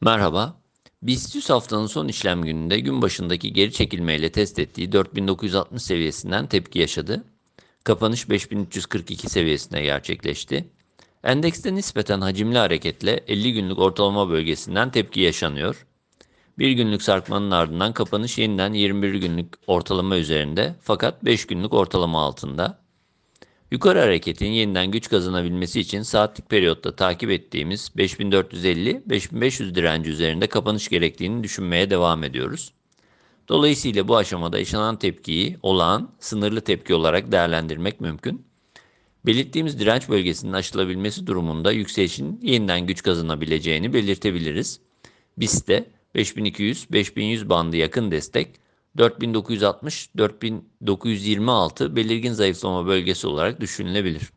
Merhaba. BIST haftanın son işlem gününde gün başındaki geri çekilmeyle test ettiği 4960 seviyesinden tepki yaşadı. Kapanış 5342 seviyesine gerçekleşti. Endekste nispeten hacimli hareketle 50 günlük ortalama bölgesinden tepki yaşanıyor. Bir günlük sarkmanın ardından kapanış yeniden 21 günlük ortalama üzerinde fakat 5 günlük ortalama altında. Yukarı hareketin yeniden güç kazanabilmesi için saatlik periyotta takip ettiğimiz 5450-5500 direnci üzerinde kapanış gerektiğini düşünmeye devam ediyoruz. Dolayısıyla bu aşamada yaşanan tepkiyi olağan, sınırlı tepki olarak değerlendirmek mümkün. Belirttiğimiz direnç bölgesinin aşılabilmesi durumunda yükselişin yeniden güç kazanabileceğini belirtebiliriz. BIST'te 5200-5100 bandı yakın destek, 4960-4926 belirgin zayıflama bölgesi olarak düşünülebilir.